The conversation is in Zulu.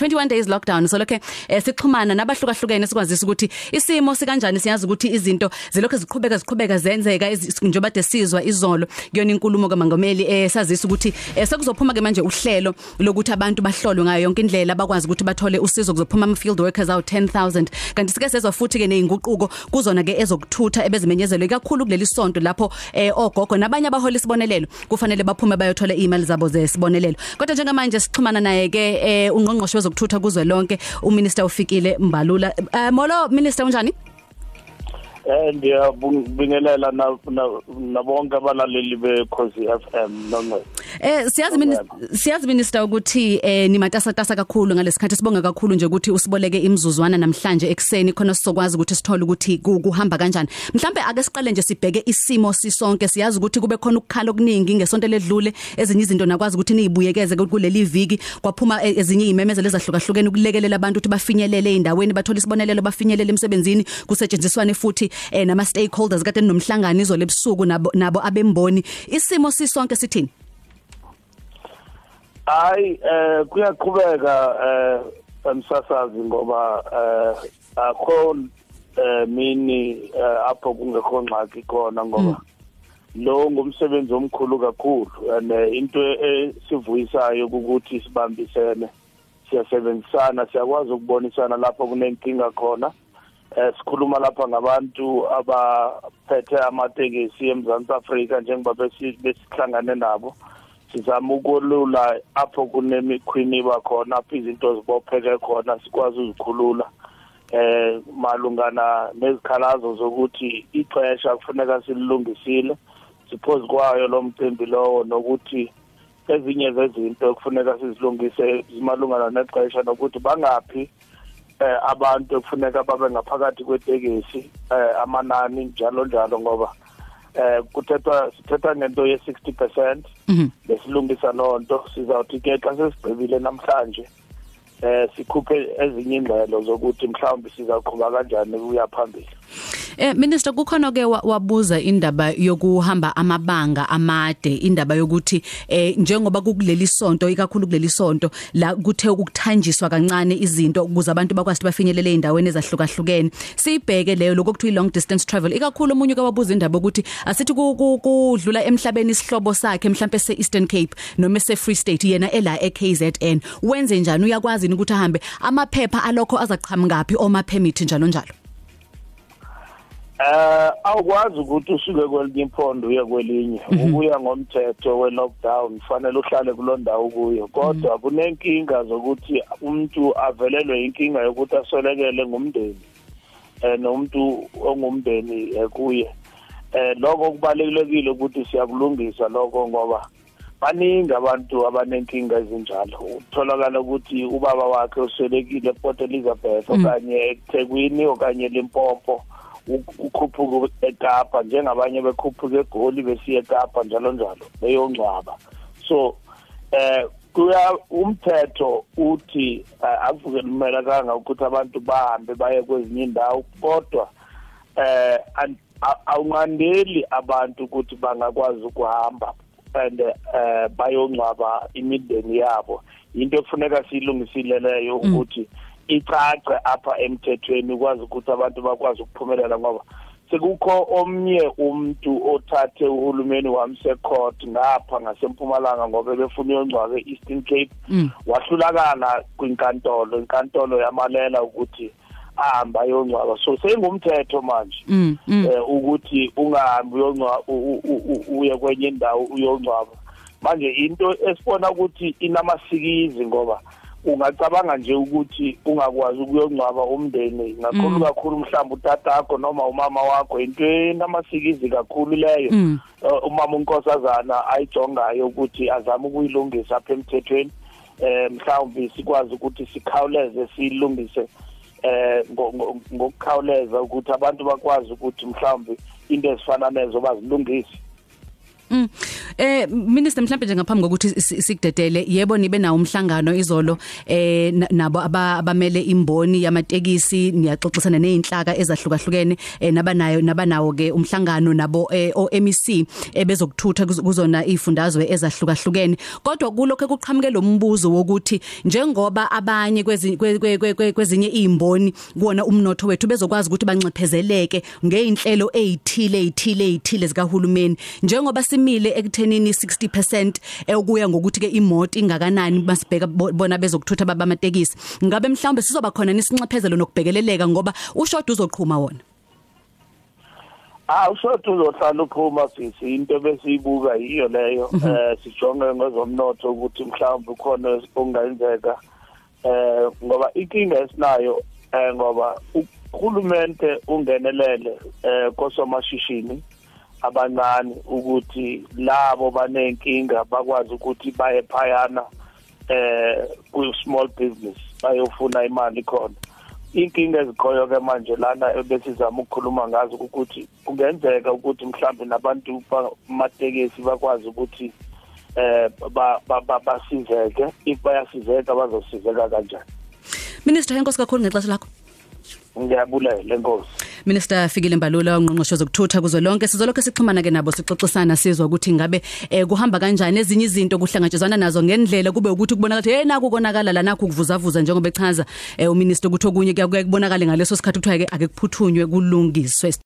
21 days lockdown. So lokho eh, sixhumana nabahlukahlukene sikwazisa ukuthi isimo sikanjani siyazi ukuthi izinto zilokho ziqhubeka ziqhubeka zenzeka njengoba de sizwa izolo. Kuyona inkulumo kaMangameli eh sazisa ukuthi eh, sekuzophuma ke manje uhlelo lokuthi abantu bahlolwe ngayo yonke indlela bakwazi ukuthi bathole usizo kuzophuma ama field workers awu 10000 kanti sike sezwa futhi ke nezinguquko kuzona ke ezokuthutha ebezimenyezelwe kakhulu kuleli sonto lapho eh, ogogo nabanye abahola isibonelelo kufanele baphume bayothola imali zabo zesibonelelo. Kodwa njengamanje sixhumana naye ke eh, ungqongqoshe wezokuthutha kuzwe lonke uminister ufikile Mbalula. Uh, molo minister unjani? Eh ndiyabingelela na bonke abalaleli bekhosi FM noma Eh siyazi minister siyazi minister ukuthi eh nimatasa tasa kakhulu ngalesikhathi. Sibonga kakhulu nje ukuthi usiboleke imzuzwana namhlanje ekseni khona sizokwazi ukuthi sithole ukuthi kuhamba kanjani. Mhlambe ake siqale nje sibheke isimo sisonke siyazi ukuthi kube khona ukukhala okuningi ngesonto ledlule ezinye izinto nakwazi ukuthi nizibuyekeze kuleli viki. Kwaphuma e, ezinye izimemezelo ezahlukahlukene ukulekelela abantu ukuthi bafinyelele endaweni bathola isibonelelo bafinyelele emsebenzini. Kusetshenziswane futhi eh, nama stakeholders kade nomhlangano izolo ebusuku nabo nabo abemboni. Isimo sisonke sithini? Hayi eh kuyaqhubeka eh emsasazi ngoba eh akho eh mini apho kungekho ngxaki khona ngoba lo ngumsebenzi omkhulu kakhulu. And into esivuyisayo ukuthi sibambisene siyasebenzisana siyakwazi ukubonisana lapho kunenkinga khona. Eh sikhuluma lapha ngabantu abaphethe amatekisi eMzantsi Afrika njengoba besihlangane nabo. Sizama ukolula apho kunemikhwiniba khona apho izinto zibopheke khona sikwazi uzikhulula. Eh malungana nezikhalazo zokuthi ixesha kufuneka sililungisile siphozi kwayo lo mcimbi lowo nokuthi ezinye zezinto kufuneka sizilungise zimalungana nexesha nokuthi bangaphi eh abantu ekufuneka babe ngaphakathi kwetekisi eh amanani njalo njalo ngoba eh kuthethwa sithetha ngento ye 60% besilungisa lonto sizawuthi ke xa sesigqibile namhlanje eh sikhuphe ezinye indlela zokuthi mhlawumbe sizaqhubeka kanjani ukuya phambili. Eh minister kukhona ke wabuza indaba yokuhamba amabanga amade indaba yokuthi eh njengoba kukuleli sonto ikakhulu kuleli sonto la kuthe ukuthanjiswa kancane izinto ukuze abantu bakwazi bafinyelele endaweni ezahlukahlukene. Sibheke leyo lokuthi long distance travel. Ikakhulu umunye kwababuza indaba ukuthi asithi kudlula emhlabeni isihlobo sakhe mhlambe se Eastern Cape noma se Free State yena ela eKZN wenze njani? Uyakwazi ukuthi ahambe? Amaphepha alokho azaqhamukapi oma permit njalo njalo. Eh awukwazi ukuthi usuke kwelinye impondo uye kwelinye. Ukuya ngomthetho we lockdown kufanele uhlale kulondawo kuyo kodwa kunenkinga zokuthi umuntu avelelwe inkinga yokuthi asolekele ngumndeni eh nomuntu ongumndeni kuye. Eh lokho kubalekile ukuthi siyakulungisa lokho ngoba baningi abantu abanenkinga ezinjalo. Utholakala ukuthi ubaba wakhe uselekile ePort Elizabeth okanye eThekwini okanye eLimpopo. Ukhuphuka eKapa njengabanye bekhuphuka eGoli besiya eKapa njalo njalo beyongcwaba so eh kuya umthetho uthi akuvumelekanga ukuthi abantu bahambe baye kwezinye indawo kodwa eh awungandeli abantu ukuthi bangakwazi ukuhamba and eh bayongcwaba imindeni yabo into ekufuneka siyilungisile leyo ukuthi mm. Icace apha emthethweni ukwazi ukuthi abantu bakwazi ukuphumelela ngoba sekukho omnye umuntu othathe uhulumeni wamse court ngapha ngasempumalanga ngoba befuna uyongcwaba eEastern Cape mm. wahlulakala kwinkantolo inkantolo yamalela ukuthi ahamba ayongcwaba so sengumthetho manje mm, mm. eh ukuthi ungahambi uyongcwaba uye kwenye indawo uyongcwaba manje into esibona ukuthi inamasikizi ngoba ungacabanga nje ukuthi ungakwazi ukuyongcwaba umndeni ngakhulu mm. kakhulu mhlawumbe utatakho noma umama wakho into enamasikizi kakhulu leyo mm. uh, umama unkosazana ayijongayo ukuthi azame ukuyilungisa apha emthethweni eh mhlawumbe sikwazi ukuthi sikhawuleze silungise eh ngokukhawuleza ukuthi abantu bakwazi ukuthi mhlawumbe into ezifana nezo bazilungise Mm. Eh minister mhlawumbe nje ngaphambi kokuthi sikudedele yebo nibe nawo umhlangano izolo eh nabo abamele imboni yamatekisi niyaxoxisana nezinhlaka ezahlukahlukene nabanayo nabanawo ke umhlangano nabo OMEC ebezokuthutha kuzona izifundazwe ezahlukahlukene. Kodwa kulokho kuqhamuke lo mbuzo wokuthi njengoba abanye kwezinye izimboni kuona umnotho wethu bezokwazi ukuthi bancephezeleke ngeinhlelo ezithile ezithile ezithile zikahulumeni. Njengoba simile ekuthenini 60% ekuya ngokuthi ke imoto ingakanani masibheka bona bezokuthutha babamatekisi ngabe mhlawumbe sizoba khona nisinxephezelo nokubhekeleleka ngoba ushoda uzoqhuma wona? Ah ushoda uzohlala uqhuma sisi. Into besiyibuka yiyo leyo eh sijonge ngezomnotho ukuthi mhlawumbe khona okungayenzeka eh ngoba inkinga esinayo eh ngoba uhulumente ungenelele eh kosomashishini. Abancane ukuthi labo banenkinga bakwazi ukuthi baye phayana eh ku small business bayofuna imali khona. Inkinga ezikhoyo ke manje lana besizama ukukhuluma ngazo ukuthi kungenzeka ukuthi mhlawumbe nabantu bamatekisi bakwazi ukuthi eh basizeke. If bayasizeka bazosizeka kanjani. Minister enkosi kakhulu ngexesha lakho. Ngiyabulela enkosi Minister Fikile Mbalula ongqongqoshe zokuthutha kuzolonke sizolokho sixhumana ke nabo sixoxisana sizwa ukuthi ngabe eh, kuhamba kanjani ezinye izinto kuhlangatshezwana nazo ngendlela kube ukuthi kubonakala hey naku konakala la nakho kuvuzavuza njengoba echaza eh, uminister ukuthi okunye kuyakubonakala ngaleso sikhathi kuthiwa ke ake kuphuthunywe kulungiswe.